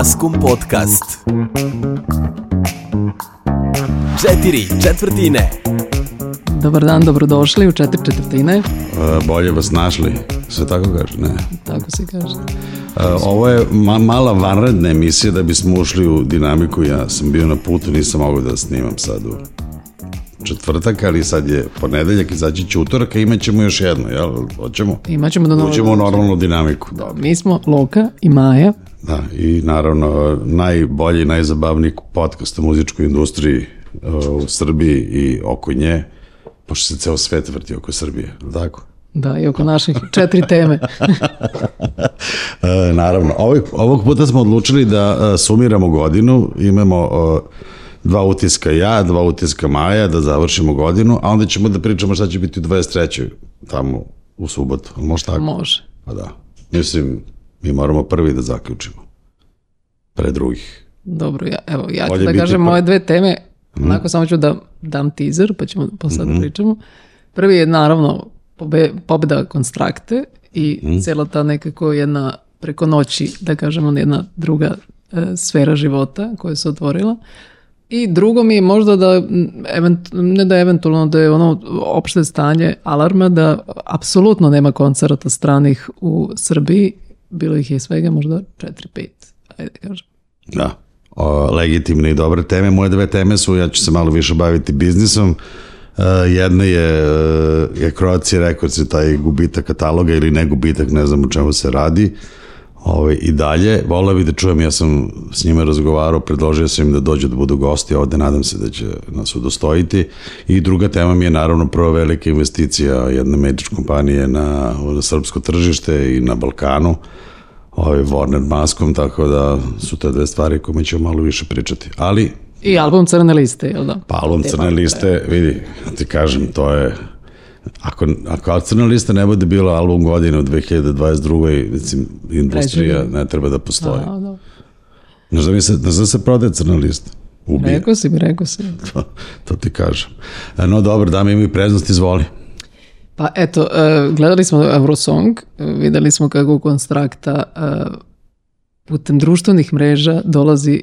Maskum Podcast. Četiri četvrtine. Dobar dan, dobrodošli u četiri četvrtine. E, bolje vas našli, se tako kaže, ne. Tako se kaže. E, ovo je ma mala vanredna emisija da bismo ušli u dinamiku. Ja sam bio na putu, nisam mogao da snimam sad u četvrtak, ali sad je ponedeljak, izaći će utorak, a imat ćemo još jedno, jel? Hoćemo? Imaćemo da novo- Uđemo u normalnu dinamiku. Mi smo Loka i Maja. Da, i naravno najbolji, najzabavniji podcast u muzičkoj industriji uh, u Srbiji i oko nje, pošto se ceo svet vrti oko Srbije, tako? Da, i oko naših četiri teme. E, naravno, ovog, ovog puta smo odlučili da e, sumiramo godinu, imamo e, dva utiska ja, dva utiska Maja, da završimo godinu, a onda ćemo da pričamo šta će biti u 23. tamo u subotu. Može tako? Može. Pa da. Mislim, mi moramo prvi da zaključimo. Pre drugih. Dobro, ja, evo, ja ću Bolje da kažem pa- moje dve teme. Onako samo ću da dam teaser, pa ćemo posle da pričamo. Prvi je naravno pobe, pobjeda konstrakte i cijela ta nekako jedna preko noći, da kažemo, jedna druga e, sfera života koja se otvorila. I drugo mi je možda da, event, ne da eventualno da je ono opšte stanje alarma da apsolutno nema koncerata stranih u Srbiji, bilo ih je svega možda 4-5, ajde da kažem. Da. O, legitimne i dobre teme. Moje dve teme su, ja ću se malo više baviti biznisom. E, jedna je, e, je Croatia Records i taj gubitak kataloga ili ne gubitak, ne znam o čemu se radi. Ove, I dalje, volio bih da čujem, ja sam s njima razgovarao, predložio sam im da dođu da budu gosti ovde, nadam se da će nas udostojiti. I druga tema mi je naravno prva velika investicija jedne američke kompanije na, na srpsko tržište i na Balkanu ovaj Warner maskom, tako da su te dve stvari koje ćemo malo više pričati. Ali, I album Crne liste, jel da? palom crne liste, vidi, ja ti kažem, to je, ako, ako crna lista ne bude bilo album godine u 2022. Mislim, industrija ne treba da postoji. A, da. Znaš da mi se, da se prodaje crna lista? Ubije. Rekao si mi, rekao si. To, to ti kažem. E, No dobro, dame imaju preznost, izvoli. Pa eto, e, gledali smo Eurosong, e, videli smo kako Konstrakta putem društvenih mreža dolazi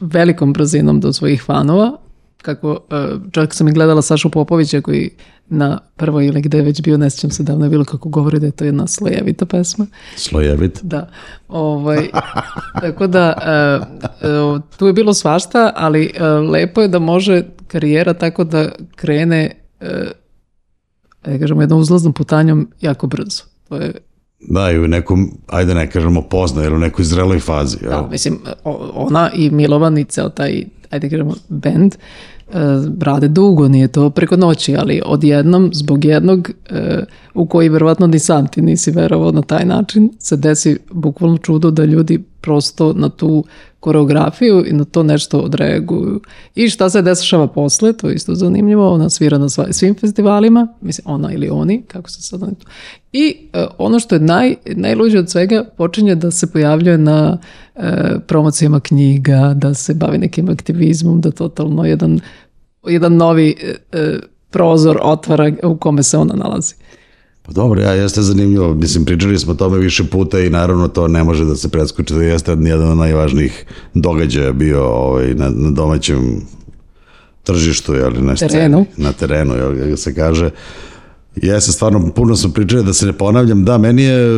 velikom brzinom do svojih fanova, kako, e, čak sam i gledala Sašu Popovića koji na prvoj ili gde je već bio, ne sjećam se davno je bilo kako govori da je to jedna slojevita pesma. Slojevit. Da, ovaj, tako da e, e, tu je bilo svašta, ali lepo je da može karijera tako da krene da kažemo jednom uzlaznom putanjom jako brzo. To je, Da, i u nekom, ajde ne kažemo pozna, jer u nekoj zreloj fazi. Jel? da, mislim, ona i Milovan i ceo taj, ajde kažemo, band, e, rade dugo, nije to preko noći, ali odjednom, zbog jednog e, u koji verovatno ni sam ti nisi verovao na taj način, se desi bukvalno čudo da ljudi prosto na tu koreografiju i na to nešto odreaguju. I šta se dešava posle, to je isto zanimljivo, ona svira na svim festivalima, mislim ona ili oni, kako se sad I e, ono što je naj, najluđe od svega, počinje da se pojavljuje na e, promocijama knjiga, da se bavi nekim aktivizmom, da totalno jedan, jedan novi e, e, prozor otvara u kome se ona nalazi. Pa dobro, ja, jeste zanimljivo. Mislim, pričali smo o tome više puta i naravno to ne može da se preskoči da jeste jedan od najvažnijih događaja bio ovaj, na, na domaćem tržištu, jel, na sceni, Terenu. na terenu, jel, se kaže. Ja se stvarno, puno sam pričali da se ne ponavljam, da, meni je,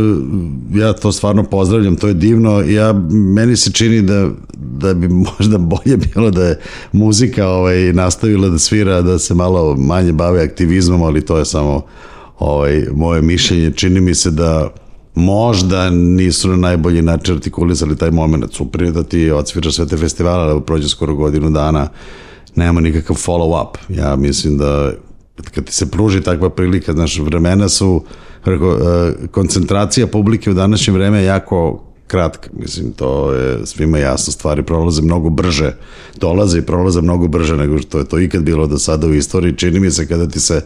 ja to stvarno pozdravljam, to je divno, ja, meni se čini da, da bi možda bolje bilo da je muzika ovaj, nastavila da svira, da se malo manje bave aktivizmom, ali to je samo ovaj, moje mišljenje, čini mi se da možda nisu na najbolji način artikulisali taj moment. Super je da ti odsviraš sve te festivale, ali prođe skoro godinu dana, nema nikakav follow-up. Ja mislim da kad ti se pruži takva prilika, znaš, vremena su, rekao, e, koncentracija publike u današnje vreme je jako kratka. Mislim, to je svima jasno, stvari prolaze mnogo brže, dolaze i prolaze mnogo brže nego što je to ikad bilo do sada u istoriji. Čini mi se kada ti se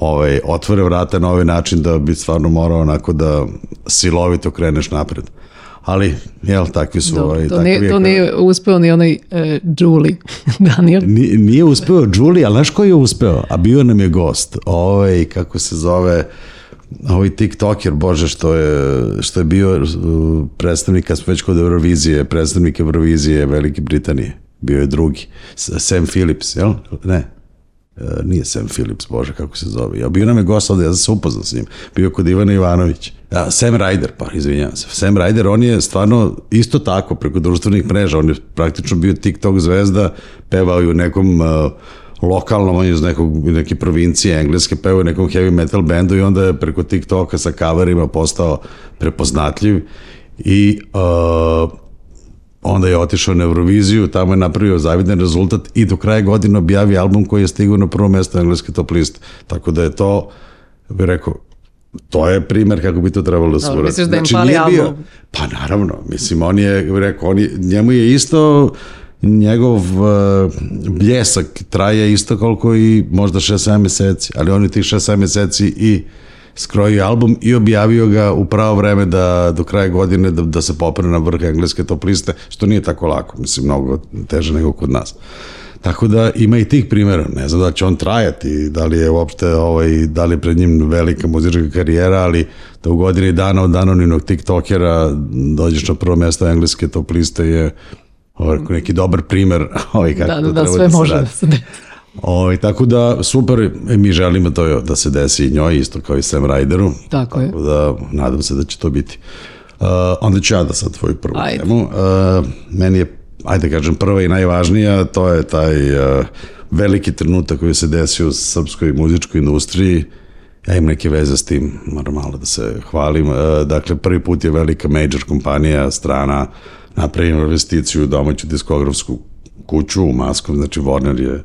ovaj, otvore vrata na ovaj način da bi stvarno morao onako da silovito kreneš napred. Ali, jel, takvi su... Dobro, ovaj, to, takvi nije, je to nije uspeo ni onaj e, Julie, Daniel. Nije, nije uspeo Julie, ali znaš ko je uspeo? A bio nam je gost. Ovaj, kako se zove, ovaj TikToker, bože, što je, što je bio uh, predstavnik, kad smo već kod Eurovizije, predstavnik Eurovizije Velike Britanije. Bio je drugi. Sam Phillips, jel? Ne. E, nije Sam Phillips, bože, kako se zove. Ja bio nam je gost ovde, ja sam se upoznao s njim. Bio kod Ivana Ivanović. A, Sam Ryder, pa, izvinjavam se. Sam Ryder, on je stvarno isto tako preko društvenih mreža, on je praktično bio TikTok zvezda, pevao je u nekom uh, lokalnom, on je iz nekog, neke provincije engleske, pevao je nekom heavy metal bendu i onda je preko TikToka sa coverima postao prepoznatljiv i uh, onda je otišao na Euroviziju, tamo je napravio zavidan rezultat i do kraja godine objavio album koji je stigao na prvo mesto engleske top liste. Tako da je to, bih rekao, to je primer kako bi to trebalo da se uradi. misliš da im Znači, nije bio- album? Pa naravno, mislim, on je, rekao, on je, njemu je isto njegov uh, bljesak traje isto koliko i možda 6-7 meseci, ali on je tih 6-7 meseci i skrojio album i objavio ga u pravo vreme da do kraja godine da, da se popre na vrh engleske top liste, što nije tako lako, mislim, mnogo teže nego kod nas. Tako da ima i tih primjera, ne znam da će on trajati, da li je uopšte ovaj, da li je pred njim velika muzička karijera, ali da u godini dana od anonimnog tiktokera dođeš na prvo mesto engleske top liste je ovaj, neki dobar primer ovaj, kako Da, da, da, sve se može da se desi. Ovaj, tako da, super, e, mi želimo to da se desi i njoj, isto kao i Sam Ryderu. Tako je. Tako da, nadam se da će to biti. Uh, onda ću ja da sad tvoju prvu Ajde. temu. Uh, meni je, ajde kažem, prva i najvažnija, to je taj uh, veliki trenutak koji se desio u srpskoj muzičkoj industriji. Ja imam neke veze s tim, moram malo da se hvalim. Uh, dakle, prvi put je velika major kompanija, strana, napravila investiciju u domaću diskografsku kuću u Maskom, znači Warner je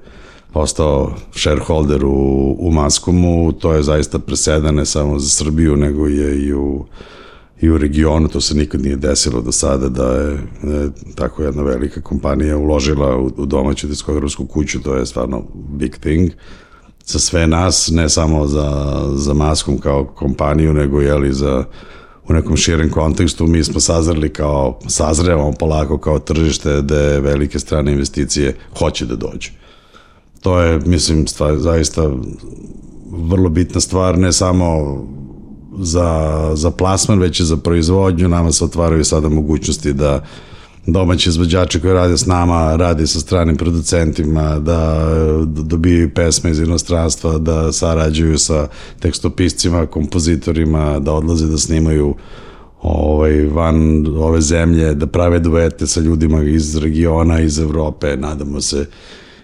postao shareholder u, u Maskomu, to je zaista presedan ne samo za Srbiju, nego je i u, i u regionu, to se nikad nije desilo do sada da je, da je tako jedna velika kompanija uložila u, u domaću diskografsku kuću, to je stvarno big thing za sve nas, ne samo za, za Maskom kao kompaniju, nego jeli za u nekom širem kontekstu mi smo sazreli kao, sazrevamo polako kao tržište gde velike strane investicije hoće da dođu. To je, mislim, stvar, zaista vrlo bitna stvar, ne samo za, za plasman, već i za proizvodnju. Nama se otvaraju sada mogućnosti da domaći izvođači koji rade s nama, rade sa stranim producentima, da dobijaju pesme iz inostranstva, da sarađuju sa tekstopiscima, kompozitorima, da odlaze da snimaju ovaj, van ove zemlje, da prave duete sa ljudima iz regiona, iz Evrope, nadamo se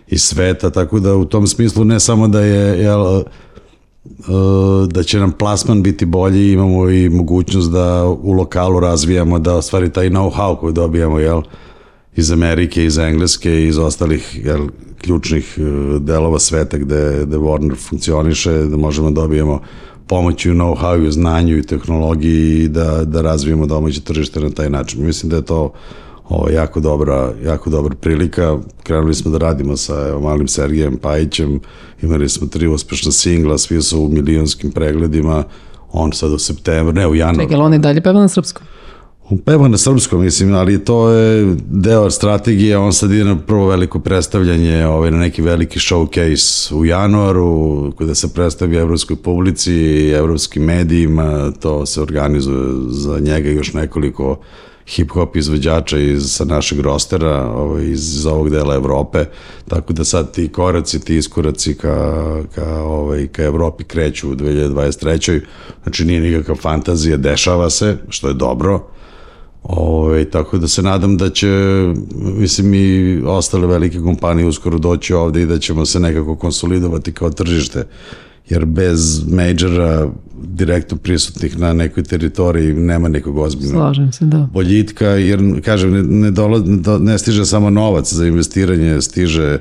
iz sveta, tako da u tom smislu ne samo da je jel, da će nam plasman biti bolji, imamo i mogućnost da u lokalu razvijamo, da stvari taj know-how koji dobijamo, jel, iz Amerike, iz Engleske iz ostalih jel, ključnih eh, delova sveta gde, gde Warner funkcioniše, da možemo da dobijemo pomoć u know-how u znanju i tehnologiji i da, da razvijemo domaće tržište na taj način. Mislim da je to ovo, jako, dobra, jako dobra prilika. Krenuli smo da radimo sa evo, malim Sergejem Pajićem, imali smo tri uspešna singla, svi su u milionskim pregledima, on sad u septembru, ne u januaru. Čekaj, on i dalje peva na srpskom? Peva na srpskom, mislim, ali to je deo strategije, on sad ide na prvo veliko predstavljanje, ovaj, na neki veliki showcase u januaru, kada se predstavi evropskoj publici i evropskim medijima, to se organizuje za njega još nekoliko hip-hop izvođača iz, sa našeg rostera, ovaj, iz ovog dela Evrope, tako da sad ti koraci, ti iskoraci ka, ka, ovaj, ka Evropi kreću u 2023. Znači nije nikakva fantazija, dešava se, što je dobro, Ove, tako da se nadam da će, mislim, i ostale velike kompanije uskoro doći ovde i da ćemo se nekako konsolidovati kao tržište. Jer bez majora direktno prisutnih na nekoj teritoriji nema nekog ozbiljnog Slažem se, da. boljitka, jer, kažem, ne, ne, dola, ne, stiže samo novac za investiranje, stiže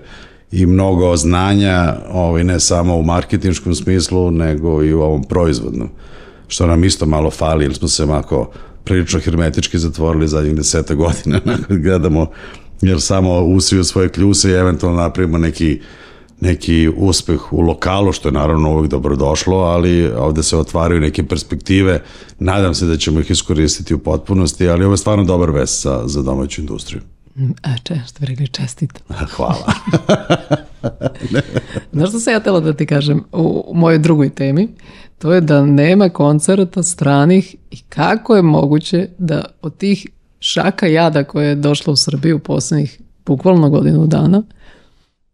i mnogo znanja, ovaj, ne samo u marketinškom smislu, nego i u ovom proizvodnom, što nam isto malo fali, jer smo se mako prilično hermetički zatvorili zadnjih deseta godina, kad gledamo, jer samo usiju svoje kljuse i eventualno napravimo neki neki uspeh u lokalu, što je naravno uvek dobrodošlo, ali ovde se otvaraju neke perspektive, nadam se da ćemo ih iskoristiti u potpunosti, ali ovo je stvarno dobar vest za, za domaću industriju. E, če, što bi rekli, čestite. Hvala. Znaš što sam ja tela da ti kažem u, mojoj drugoj temi? To je da nema koncerta stranih i kako je moguće da od tih šaka jada koje je došlo u Srbiju u posljednjih bukvalno godinu dana,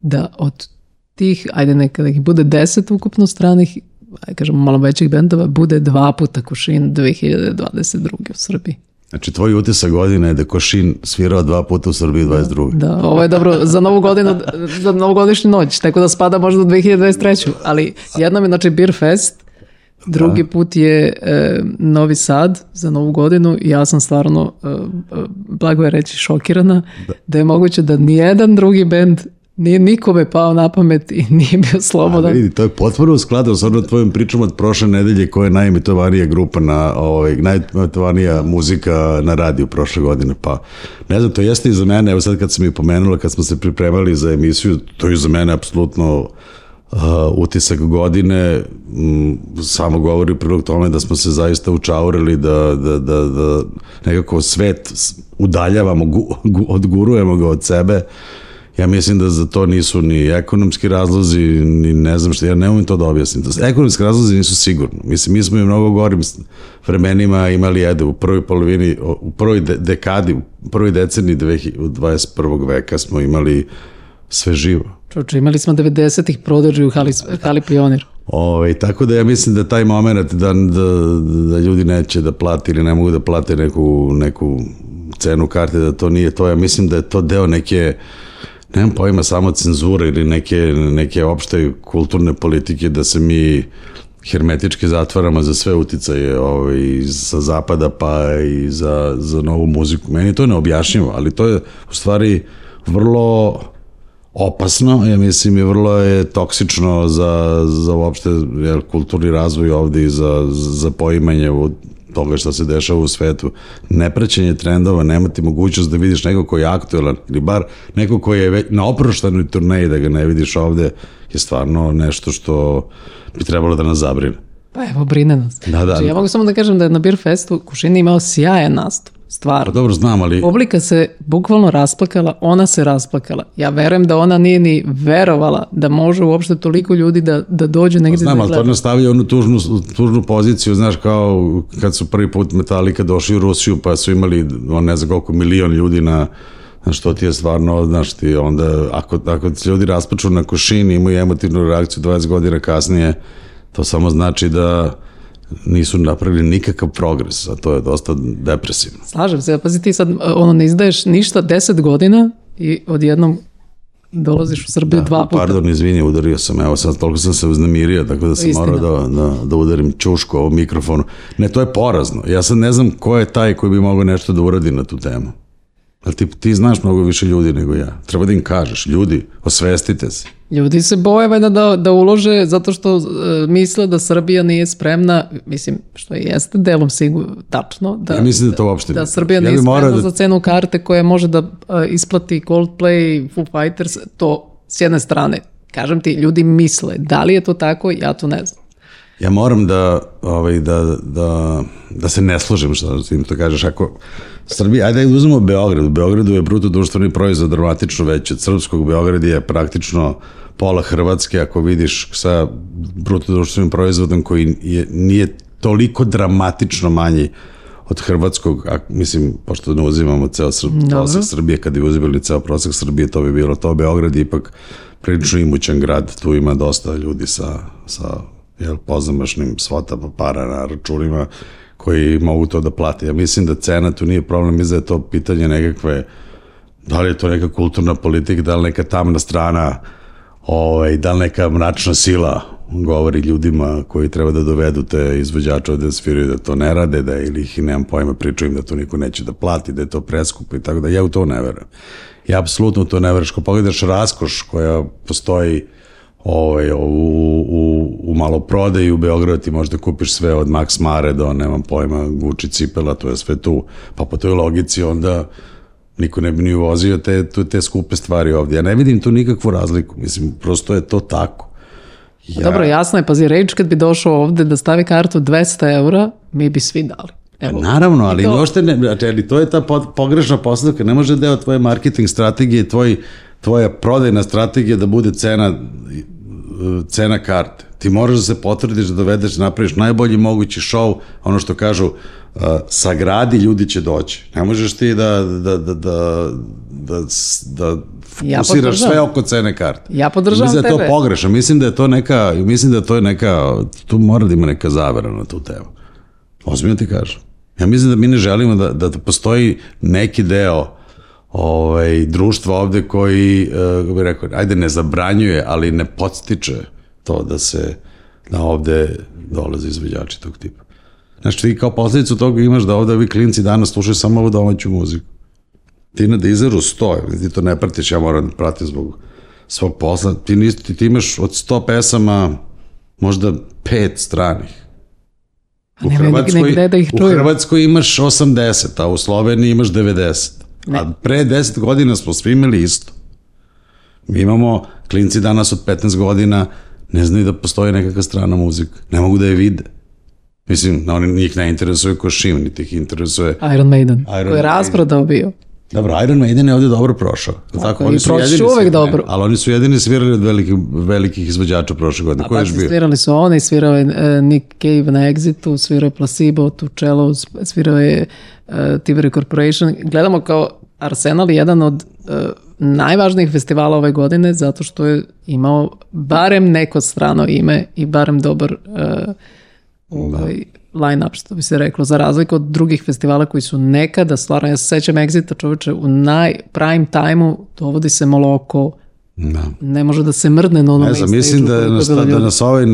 da od tih, ajde neka da ih bude deset ukupno stranih, ajde kažemo malo većih bendova, bude dva puta Kušin 2022. u Srbiji. Znači, tvoj utisak godine je da Košin svirao dva puta u Srbiji 22. Da, ovo je dobro za novu godinu, za novogodišnju noć, tako da spada možda u 2023. Ali jednom je, znači, Beer Fest, drugi put je e, Novi Sad za novu godinu i ja sam stvarno, e, e, blago je reći, šokirana da. je moguće da nijedan drugi bend nije nikome pao na pamet i nije bio slobodan. vidi, to je potpuno u skladu sa onom tvojom pričom od prošle nedelje koja je najimitovanija grupa na, ovaj, najimitovanija muzika na radiju prošle godine, pa ne znam, to jeste i za mene, evo sad kad sam mi pomenula, kad smo se pripremali za emisiju, to je za mene apsolutno uh, utisak godine, m, samo govori u prilog tome da smo se zaista učaurili da, da, da, da nekako svet udaljavamo, gu, gu, odgurujemo ga od sebe, Ja mislim da za to nisu ni ekonomski razlozi, ni ne znam što, ja ne umem to da objasnim. Da, ekonomski razlozi nisu sigurno. Mislim, mi smo i mnogo gorim vremenima imali, ajde, u prvoj polovini, u prvoj de, dekadi, u prvoj deceniji 21. veka smo imali sve živo. Čoče, imali smo 90-ih prodaži u Hali, Hali Pionir. Ove, tako da ja mislim da taj moment da, da, da ljudi neće da plati ili ne mogu da plate neku, neku cenu karte, da to nije to. Ja mislim da je to deo neke, nemam pojma, samo cenzure ili neke, neke opšte kulturne politike da se mi hermetički zatvaramo za sve uticaje ovaj, sa zapada pa i za, za novu muziku. Meni to je neobjašnjivo, ali to je u stvari vrlo opasno, ja mislim i vrlo je toksično za, za uopšte jel, kulturni razvoj ovde i za, za poimanje u toga šta se dešava u svetu. Nepraćenje trendova, nemati mogućnost da vidiš nekog koji je aktuelan ili bar nekog koji je na oproštenoj turneji da ga ne vidiš ovde je stvarno nešto što bi trebalo da nas zabrine. Pa evo, brine nas. Da, da. Znači, ja mogu samo da kažem da je na Beer Festu Kušini imao sjajan nastup. Pa Stvarno. dobro znam, ali Publika se bukvalno rasplakala, ona se rasplakala. Ja verujem da ona nije ni verovala da može uopšte toliko ljudi da, da dođe negdje Znam, da ali to gleda. nas stavlja u onu tužnu, tužnu poziciju, znaš, kao kad su prvi put Metallica došli u Rusiju, pa su imali, on ne znam koliko, milion ljudi na, Znaš, to ti je stvarno, znaš ti, onda, ako, ako ti ljudi raspaču na košini, imaju emotivnu reakciju 20 godina kasnije, to samo znači da nisu napravili nikakav progres, a to je dosta depresivno. Slažem se, pazi ti sad ono ne izdaješ ništa 10 godina i odjednom dolaziš u Srbiju dva puta. Pardon, izvini, udario sam, evo sad toliko sam se uznemirio, tako da sam Istina. morao da, da, da udarim čušku o mikrofonu. Ne, to je porazno. Ja sad ne znam ko je taj koji bi mogao nešto da uradi na tu temu. Ali ti, ti znaš mnogo više ljudi nego ja. Treba da im kažeš, ljudi, osvestite se. Ljudi se boje valjda da, da ulože zato što e, misle da Srbija nije spremna, mislim, što i jeste delom sigurno tačno, da, Ja mislim da to uopšte da Srbija. Ja nije spremna da- za cenu karte koja može da e, isplati Coldplay, Foo Fighters, to s jedne strane. Kažem ti, ljudi misle. Da li je to tako, ja to ne znam. Ja moram da, ovaj, da, da, da se ne složim što tim to kažeš. Ako Srbija, ajde da uzmemo Beograd. U Beogradu je bruto društveni proizvod dramatično veći od srpskog. Beograd je praktično pola Hrvatske, ako vidiš sa bruto društvenim proizvodom koji je, nije toliko dramatično manji od hrvatskog, a mislim, pošto ne uzimamo ceo Srb, prosek Srbije, kad bi uzimali ceo prosek Srbije, to bi bilo to. Beograd je ipak prilično imućan grad, tu ima dosta ljudi sa, sa jel, pozamašnim svotama para na računima koji mogu to da plate. Ja mislim da cena tu nije problem, mislim da je to pitanje nekakve, da li je to neka kulturna politika, da li neka tamna strana, ovaj, da li neka mračna sila govori ljudima koji treba da dovedu te izvođače ovde da sviraju da to ne rade, da ili ih nemam pojma, pričaju im da to niko neće da plati, da je to preskupo i tako da ja u to ne verujem. Ja apsolutno u to ne verujem. Ako pogledaš raskoš koja postoji ovaj, u, u, u maloprodaju u Beogradu ti možda kupiš sve od Max Mare do, nemam pojma, Gucci cipela, to je sve tu. Pa po toj logici onda niko ne bi ni uvozio te, te, skupe stvari ovdje. Ja ne vidim tu nikakvu razliku. Mislim, prosto je to tako. Ja. Dobro, jasno je, pazi, Rage kad bi došao ovde da stavi kartu 200 eura, mi bi svi dali. Evo, Naravno, ali i to- uopšte ne, znači, ali to je ta po- pogrešna postavka, ne može deo tvoje marketing strategije, tvoj, tvoja prodajna strategija da bude cena cena karte. Ti moraš da se potvrdiš da dovedeš, da napraviš najbolji mogući show, ono što kažu, uh, sagradi, ljudi će doći. Ne možeš ti da, da, da, da, da, da Ja fokusiraš podržavam. sve oko cene karte. Ja podržavam Mislim da je to tebe. pogrešno. Mislim da je to neka, mislim da to je neka, tu mora da ima neka zavera na tu temu. Ozbiljno ti kažem. Ja mislim da mi ne želimo da, da postoji neki deo ovaj, društva ovde koji, uh, kako bih rekao, ajde ne zabranjuje, ali ne podstiče to da se da ovde dolaze izvođači tog tipa. Znači ti kao posledicu toga imaš da ovde ovi klinci danas slušaju samo ovu domaću muziku. Ti na Deezeru 100, ti to ne pratiš, ja moram da pratim zbog svog posla. Ti, nis, ti, ti imaš od 100 pesama možda pet stranih. Ni gde da ih u. Hrvatskoj imaš 80, a u Sloveniji imaš 90. Ne. A pre 10 godina smo svi imali isto. Mi imamo klinci danas od 15 godina ne znaju da postoji nekakva strana muzika. Ne mogu da je vide. Mislim, oni njih ne interesuje Košim, niti ih interesuje... Iron Maiden, Iron koji je rasprodao bio. Dobro, Iron Maiden je ovde dobro prošao. Tako, tako oni su jedini uvek svirali, dobro. Ali oni su jedini svirali od velikih, velikih izvođača prošle godine. Ko je Pa još bio? svirali su oni, svirao je e, Nick Cave na Exitu, svirao je Placebo, Tučelo, svirao je uh, Tiveri Corporation. Gledamo kao Arsenal je jedan od e, najvažnijih festivala ove godine zato što je imao barem neko strano ime i barem dobar uh, ovaj, line-up, što bi se reklo, za razliku od drugih festivala koji su nekada, stvarno, ja se sećam Exita čoveče, u naj prime time-u dovodi se Moloko, Da. ne može da se mrdne na onom Ne znam, mislim da, je nas, da nas ovaj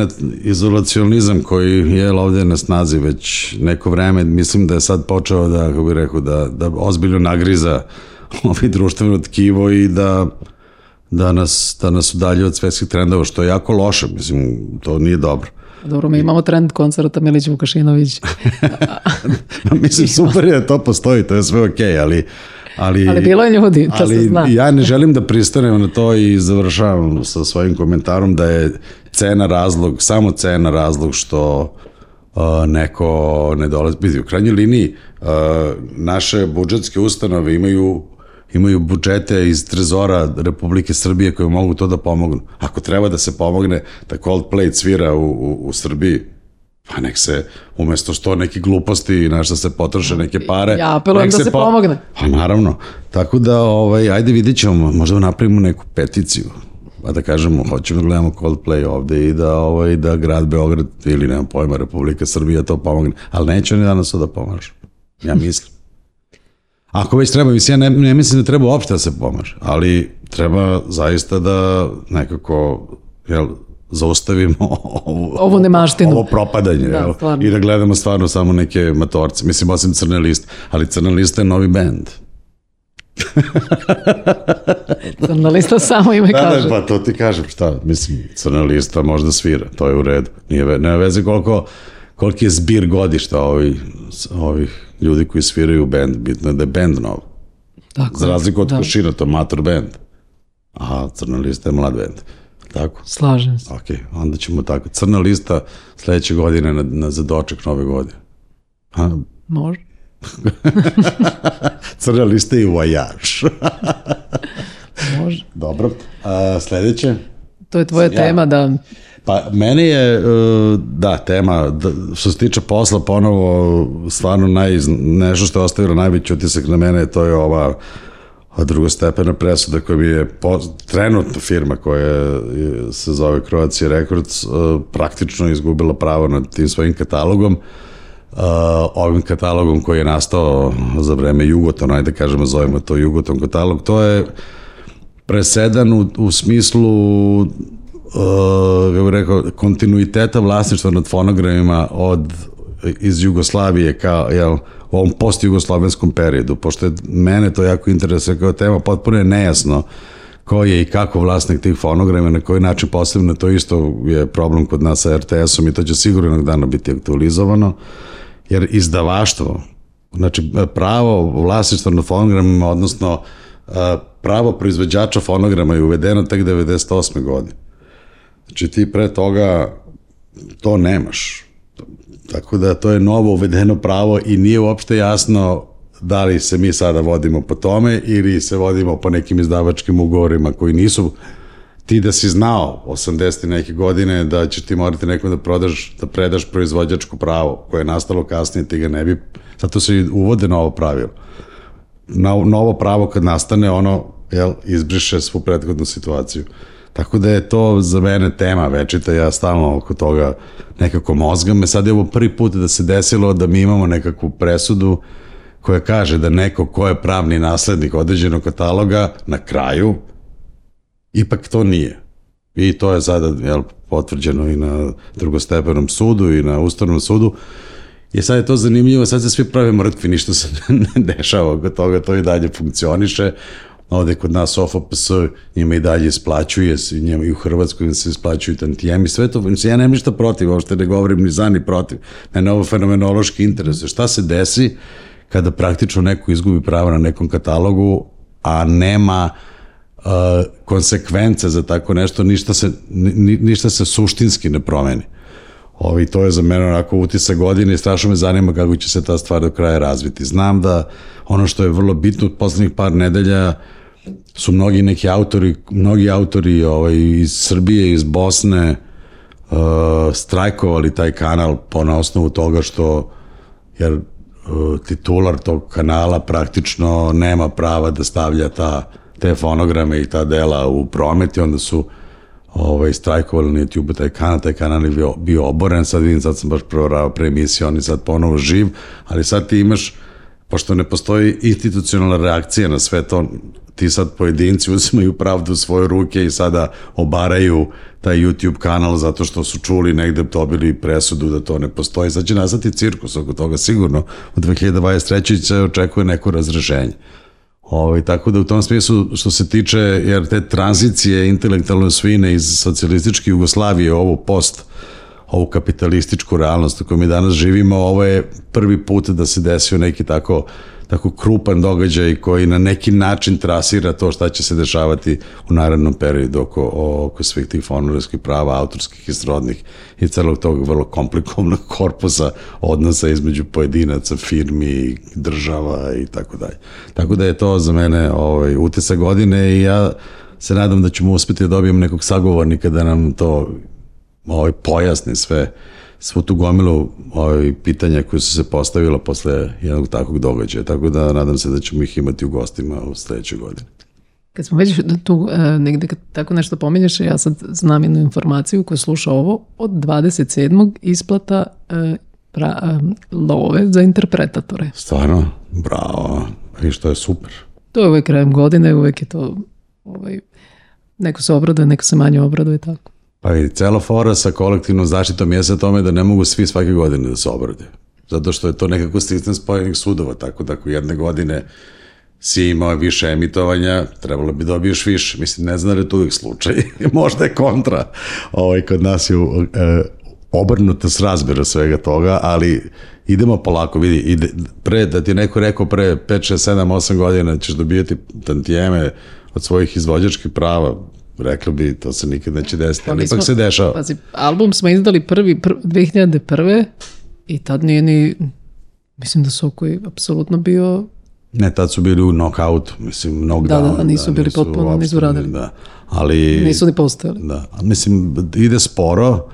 izolacionizam koji je ovde na snazi već neko vreme, mislim da je sad počeo da, kako bih rekao, da, da ozbiljno nagriza ovaj društveno tkivo i da da nas, da nas udalje od svetskih trendova, što je jako loše, mislim, to nije dobro. Dobro, mi imamo trend koncerta Milić Vukašinović, mislim, super je da to postoji, to je sve okej, ali Ali, ali bilo je ljudi, to se ali zna. ja ne želim da pristanem na to i završavam sa svojim komentarom da je cena razlog, samo cena razlog što uh, neko ne dolazi. Vidi, u krajnjoj liniji uh, naše budžetske ustanove imaju imaju budžete iz trezora Republike Srbije koje mogu to da pomognu. Ako treba da se pomogne da Coldplay svira u, u, u Srbiji, pa nek se, umesto što neki gluposti na što se potroše neke pare. Ja apelujem nek da se pomogne. Pa naravno. Tako da, ovaj, ajde vidit ćemo, možda napravimo neku peticiju. Pa da kažemo, hoćemo da gledamo Coldplay ovde i da, ovaj, da grad Beograd ili nema pojma Republika Srbija to pomogne. Ali neće oni danas to da pomažu. Ja mislim. Ako već treba, mislim, ja ne, ne mislim da treba uopšte da se pomaže, ali treba zaista da nekako, jel, zaustavimo ovu, Ovu nemaštinu. Ovo propadanje, Da, jel? stvarno. I da gledamo stvarno samo neke matorce. Mislim, osim Crne liste. Ali Crna lista je novi bend. Crna lista samo ime Da, kaže. da, pa to ti kažem, šta, mislim, Crna lista možda svira, to je u redu. Nije, nema veze koliko, koliki je zbir godišta ovih, ovih ljudi koji sviraju bend, bitno je da je bend nov. Tako, Za razliku od da, Košina, to je mator bend. A Crna lista je mlad bend. Tako? Slažem se. Ok, onda ćemo tako. Crna lista sledeće godine na, na za doček nove godine. A, Može. crna lista i vojaž. Može. Dobro. A, sledeće? To je tvoja Ja. tema da. Pa meni je, e, da, tema, da, što se tiče posla, ponovo, stvarno naj, nešto što je ostavilo najveći utisak na mene, to je ova drugostepena presuda koja mi je po, trenutno firma koja se zove Croatia Records e, praktično izgubila pravo nad tim svojim katalogom. Uh, ovim katalogom koji je nastao za vreme Jugoton, ajde da kažemo zovemo to Jugoton katalog, to je presedan u, u smislu uh, kako rekao, kontinuiteta vlasništva nad fonogramima od iz Jugoslavije kao, jel, u ovom post-jugoslovenskom periodu, pošto je mene to jako interesuje kao tema, potpuno je nejasno ko je i kako vlasnik tih fonograma, na koji način posebno, to isto je problem kod nas sa RTS-om i to će sigurno jednog dana biti aktualizovano, jer izdavaštvo, znači pravo vlasništva na fonogramima, odnosno a, pravo proizvođača fonograma je uvedeno tek 98. godine. Znači ti pre toga to nemaš. Tako da to je novo uvedeno pravo i nije uopšte jasno da li se mi sada vodimo po tome ili se vodimo po nekim izdavačkim ugovorima koji nisu ti da si znao 80. neke godine da ćeš ti morati nekom da prodaš, da predaš proizvođačko pravo koje je nastalo kasnije, ti ga ne bi, zato se uvode novo pravilo. Novo pravo kad nastane, ono, jel, izbriše svu prethodnu situaciju. Tako da je to za mene tema večita, ja stalno oko toga nekako mozgam. Me sad je ovo prvi put da se desilo da mi imamo nekakvu presudu koja kaže da neko ko je pravni naslednik određenog kataloga na kraju ipak to nije. I to je sada jel, potvrđeno i na drugostepenom sudu i na ustavnom sudu. I sad je to zanimljivo, sad se svi prave mrtvi, ništa se ne dešava oko toga, to i dalje funkcioniše. Ovde kod nas OFPS njima i dalje isplaćuje, njima i u Hrvatskoj se isplaćuju tantijemi, sve to, ja nemam ništa protiv, uopšte ne govorim ni za ni protiv. Mene ovo fenomenološki interesuje. Šta se desi kada praktično neko izgubi pravo na nekom katalogu, a nema uh, konsekvence za tako nešto, ništa se, ni, ništa se suštinski ne promeni. Ovi, to je za mene onako utisak godine i strašno me zanima kako će se ta stvar do kraja razviti. Znam da ono što je vrlo bitno od poslednjih par nedelja su mnogi neki autori, mnogi autori ovaj, iz Srbije, iz Bosne uh, strajkovali taj kanal po na osnovu toga što jer uh, titular tog kanala praktično nema prava da stavlja ta, te fonograme i ta dela u promet i onda su ovaj, strajkovali na YouTube taj kanal, taj kanal je bio, bio oboren, sad vidim, sad sam baš provarao pre emisije, on je sad ponovo živ, ali sad ti imaš pošto ne postoji institucionalna reakcija na sve to, ti sad pojedinci uzimaju pravdu u svoje ruke i sada obaraju taj YouTube kanal zato što su čuli negde dobili presudu da to ne postoji. Sad će nastati cirkus oko toga sigurno. U 2023. se očekuje neko razrešenje. Ovo, ovaj, tako da u tom smislu što se tiče jer te tranzicije intelektualne svine iz socijalističke Jugoslavije ovo post ovu kapitalističku realnost u kojoj mi danas živimo, ovo je prvi put da se desio neki tako tako krupan događaj koji na neki način trasira to šta će se dešavati u narednom periodu oko, oko svih tih fonorovskih prava, autorskih i srodnih i celog tog vrlo komplikovanog korpusa odnosa između pojedinaca, firmi, država i tako dalje. Tako da je to za mene ovaj, utisak godine i ja se nadam da ćemo uspeti da dobijem nekog sagovornika da nam to ovaj, pojasni sve svu tu gomilu ovaj, pitanja koje su se postavila posle jednog takvog događaja, tako da nadam se da ćemo ih imati u gostima u sledećoj godini. Kad smo već tu e, negde kad tako nešto pominješ, ja sad znam jednu informaciju koja sluša ovo, od 27. isplata e, pra, e, love za interpretatore. Stvarno? Bravo. I što je super. To je uvek krajem godine, uvek je to ovaj, neko se obraduje, neko se manje obraduje, tako. Pa i cela fora sa kolektivnom zaštitom je sa tome da ne mogu svi svake godine da se obrade. Zato što je to nekako sistem spojenih sudova, tako da ako jedne godine si imao više emitovanja, trebalo bi dobiješ više. Mislim, ne znam da je to uvijek slučaj. Možda je kontra. Ovaj, kod nas je e, obrnuta s razbira svega toga, ali idemo polako, vidi, ide, pre, da ti neko rekao pre 5, 6, 7, 8 godina ćeš dobijati tantijeme od svojih izvođačkih prava, rekli bi, to se nikad neće desiti, ali ipak se dešava. Pazi, album smo izdali prvi, prvi 2001. i tad nije ni, mislim da su koji apsolutno bio Ne, tad su bili u knockoutu, mislim, knockdown. Da, da, nisu da, bili nisu potpuno, nisu radili. Da, ali... Nisu ni postojali. Da, mislim, ide sporo,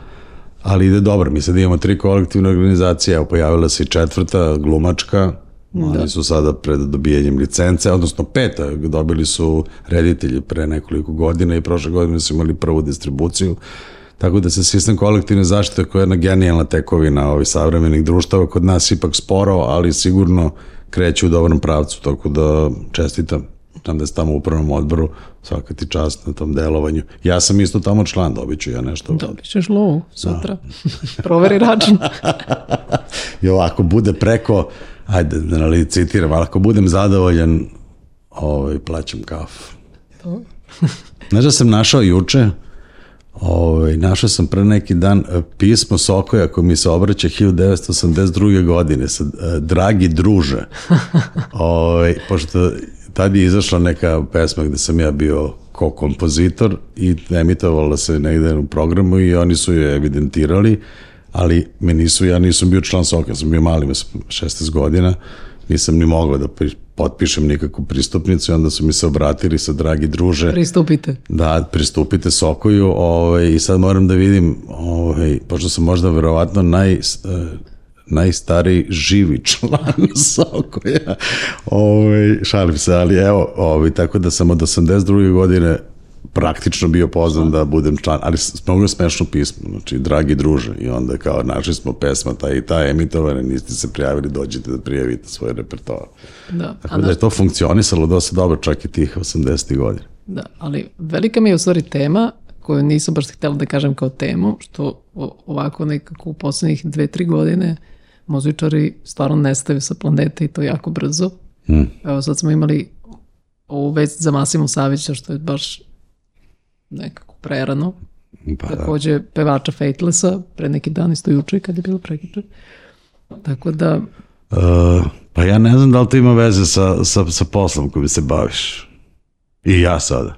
ali ide dobro. Mi sad imamo tri kolektivne organizacije, evo pojavila se i četvrta, glumačka, Da. Oni su sada pred dobijanjem licence, odnosno peta, dobili su reditelji pre nekoliko godina i prošle godine su imali prvu distribuciju. Tako da se sistem kolektivne zaštite koja je jedna genijalna tekovina ovih savremenih društava kod nas ipak sporo, ali sigurno kreće u dobrom pravcu, tako da čestitam. Znam da je tamo u upravnom odboru, svaka ti čast na tom delovanju. Ja sam isto tamo član, dobit ću ja nešto. Dobit ćeš lovu sutra. Da. Proveri račun. I ovako bude preko ajde da ne citiram, ali ako budem zadovoljan, ovaj, plaćam kafu. Znaš da sam našao juče, ovaj, našao sam pre neki dan e, pismo Sokoja koji mi se obraća 1982. godine sa e, Dragi druže. ovaj, pošto tad je izašla neka pesma gde sam ja bio ko kompozitor i emitovala se negde u programu i oni su je evidentirali ali me nisu, ja nisam bio član Soka, sam bio mali, ima sam 16 godina, nisam ni mogao da potpišem nikakvu pristupnicu i onda su mi se obratili sa dragi druže. Pristupite. Da, pristupite Sokoju ovaj, i sad moram da vidim, ovaj, pošto sam možda verovatno naj, eh, najstariji živi član Sokoja. Ovaj, šalim se, ali evo, ovaj, tako da sam od 82. godine praktično bio pozvan da budem član, ali mnogo smešno pismo, znači, dragi druže, i onda kao, našli smo pesma ta i ta emitovane, niste se prijavili, dođite da prijavite svoje repertoar. Da. Tako da je to funkcionisalo dosta dobro čak i tih 80. godina. da, ali velika mi je u stvari tema koju nisam baš htjela da kažem kao temu, što ovako nekako u poslednjih dve, tri godine muzičari stvarno nestaju sa planete i to jako brzo. Mm. Evo sad smo imali ovu vest za Masimu Savića, što je baš nekako prerano. Pa da. Takođe pevača Fatelessa, pre neki dan isto juče kad je bilo prekjuče. Tako da, Uh, pa ja ne znam da li to ima veze sa, sa, sa poslom kojim se baviš. I ja sada.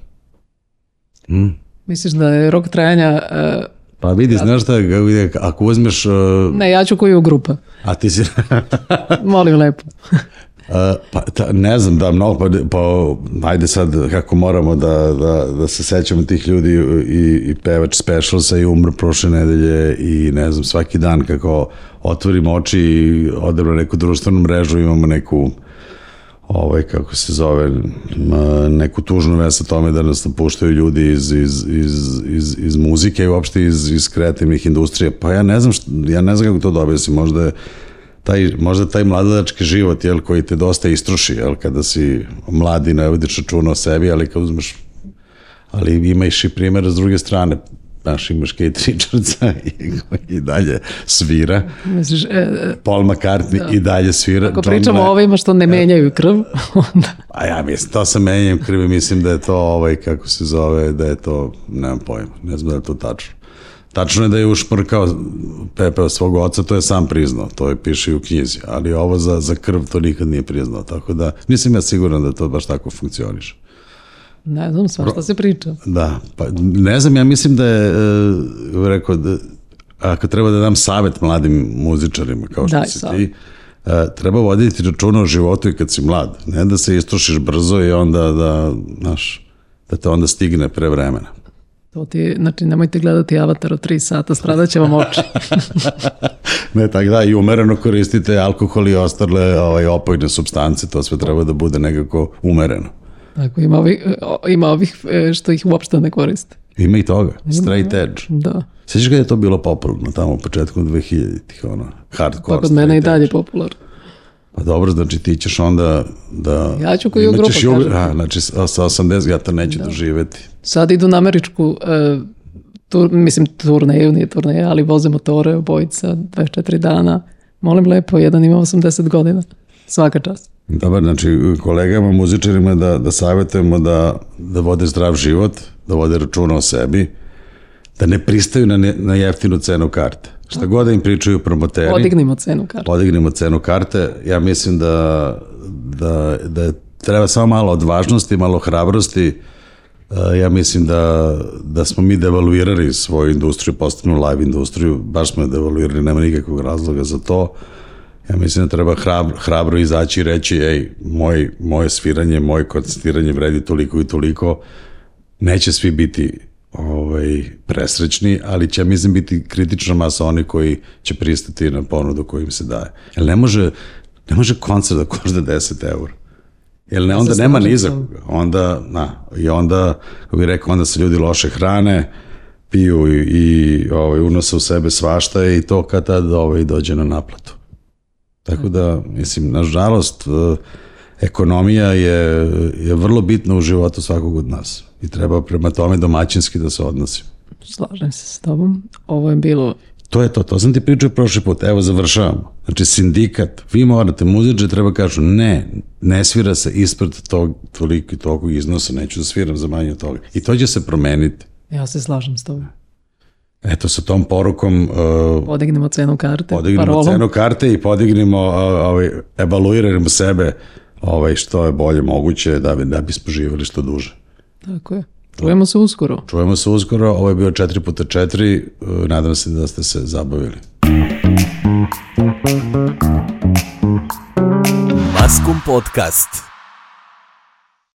Hm? misliš da je rok trajanja, e, Pa vidi, znaš šta, ako uzmeš, uh, ne, ja ću koju grupa, a ti si, molim lepo. Uh, pa ta, ne znam da mnogo pa, pa ajde sad kako moramo da, da, da se sećamo tih ljudi i, i pevač Specialsa i umr prošle nedelje i ne znam svaki dan kako otvorimo oči i odemo na neku društvenu mrežu imamo neku ovaj, kako se zove, neku tužnu vest o tome da nas napuštaju ljudi iz, iz, iz, iz, iz muzike i uopšte iz, iz kreativnih industrija. Pa ja ne znam, šta, ja ne znam kako to da objasnim, možda je taj, možda taj mladalački život, jel, koji te dosta istruši, jel, kada si mladi, ne vodiš računa o sebi, ali kad uzmeš, ali imaš i primjer s druge strane, znaš, imaš Kate Richardsa i koji i dalje svira, Misliš, e, e, Paul McCartney i dalje svira. ako John pričamo Lennon- o ovima što ne menjaju krv, onda A ja mislim, to sa menjanjem krvi, mislim da je to, ovaj, kako se zove, da je to, nemam pojma, ne znam da je to tačno. Tačno je da je ušmrkao pepeo svog oca, to je sam priznao, to je piše i u knjizi, ali ovo za, za krv to nikad nije priznao, tako da nisam ja siguran da to baš tako funkcioniše. Ne znam, svašta se priča. Da, pa ne znam, ja mislim da je, e, rekao, da, ako treba da dam savet mladim muzičarima, kao što Daj si savet. ti, e, treba voditi računa o životu i kad si mlad. Ne da se istrošiš brzo i onda da, znaš, da te onda stigne pre vremena. To ti znači nemojte gledati Avatar od 3 sata, stradat će vam oči. Ne, tako da, i umereno koristite alkohol i ostale ovaj, opojne substance, to sve treba da bude nekako umereno. Tako, ima ovih, o, ima ovih e, što ih uopšte ne koriste. Ima i toga, straight edge. Da, Sjećaš kada je to bilo popularno tamo u početku 2000-ih, ono, hardcore. pa kod mene i dalje edge. popularno. Pa dobro, znači ti ćeš onda da... Ja ću koju grupu, jubi- kažem. A, znači sa sa 80 ja to neću doživeti. Sad idu na američku, e, tur, mislim turneju, nije turneja, ali voze motore obojica 24 dana. Molim lepo, jedan ima 80 godina. Svaka čast. Dobar, znači kolegama, muzičarima da, da savjetujemo da, da vode zdrav život, da vode računa o sebi, da ne pristaju na, ne, na jeftinu cenu karte. Šta god da im pričaju promoteri, Podignimo cenu kartu. podignemo cenu karte. Ja mislim da, da, da treba samo malo odvažnosti, malo hrabrosti. E, Ja mislim da, da smo mi devaluirali svoju industriju, posebno live industriju, baš smo je devaluirali, nema nikakvog razloga za to. Ja mislim da treba hrabro, hrabro izaći i reći, ej, moj, moje sviranje, moje koncertiranje vredi toliko i toliko, neće svi biti ovaj, presrećni, ali će, mislim, biti kritična masa oni koji će pristati na ponudu koju im se daje. Jer ne može, ne može koncert da košta 10 eura. Jer ne, onda nema ni za. Onda, na, i onda, kako bih rekao, onda se ljudi loše hrane, piju i, i ovaj, unose u sebe svašta i to kad tad ovaj, dođe na naplatu. Tako da, mislim, nažalost, eh, ekonomija je, je vrlo bitna u životu svakog od nas i treba prema tome domaćinski da se odnosi. Slažem se s tobom. Ovo je bilo To je to, to sam ti pričao prošli put, evo završavamo. Znači sindikat, vi morate, muziče treba kažu ne, ne svira se ispred tog toliko i toliko iznosa, neću da sviram za manje od toga. I to će se promeniti. Ja se slažem s tobom. Eto, sa tom porukom uh, Podignemo cenu karte. podignemo parolom. cenu karte i podignemo, uh, ovaj, evaluiramo sebe ovaj, što je bolje moguće da, bi, da bismo živjeli što duže. Tako je. Čujemo se uskoro. Čujemo se uskoro, ovo je bio 4x4, uh, nadam se da ste se zabavili. Maskum Podcast.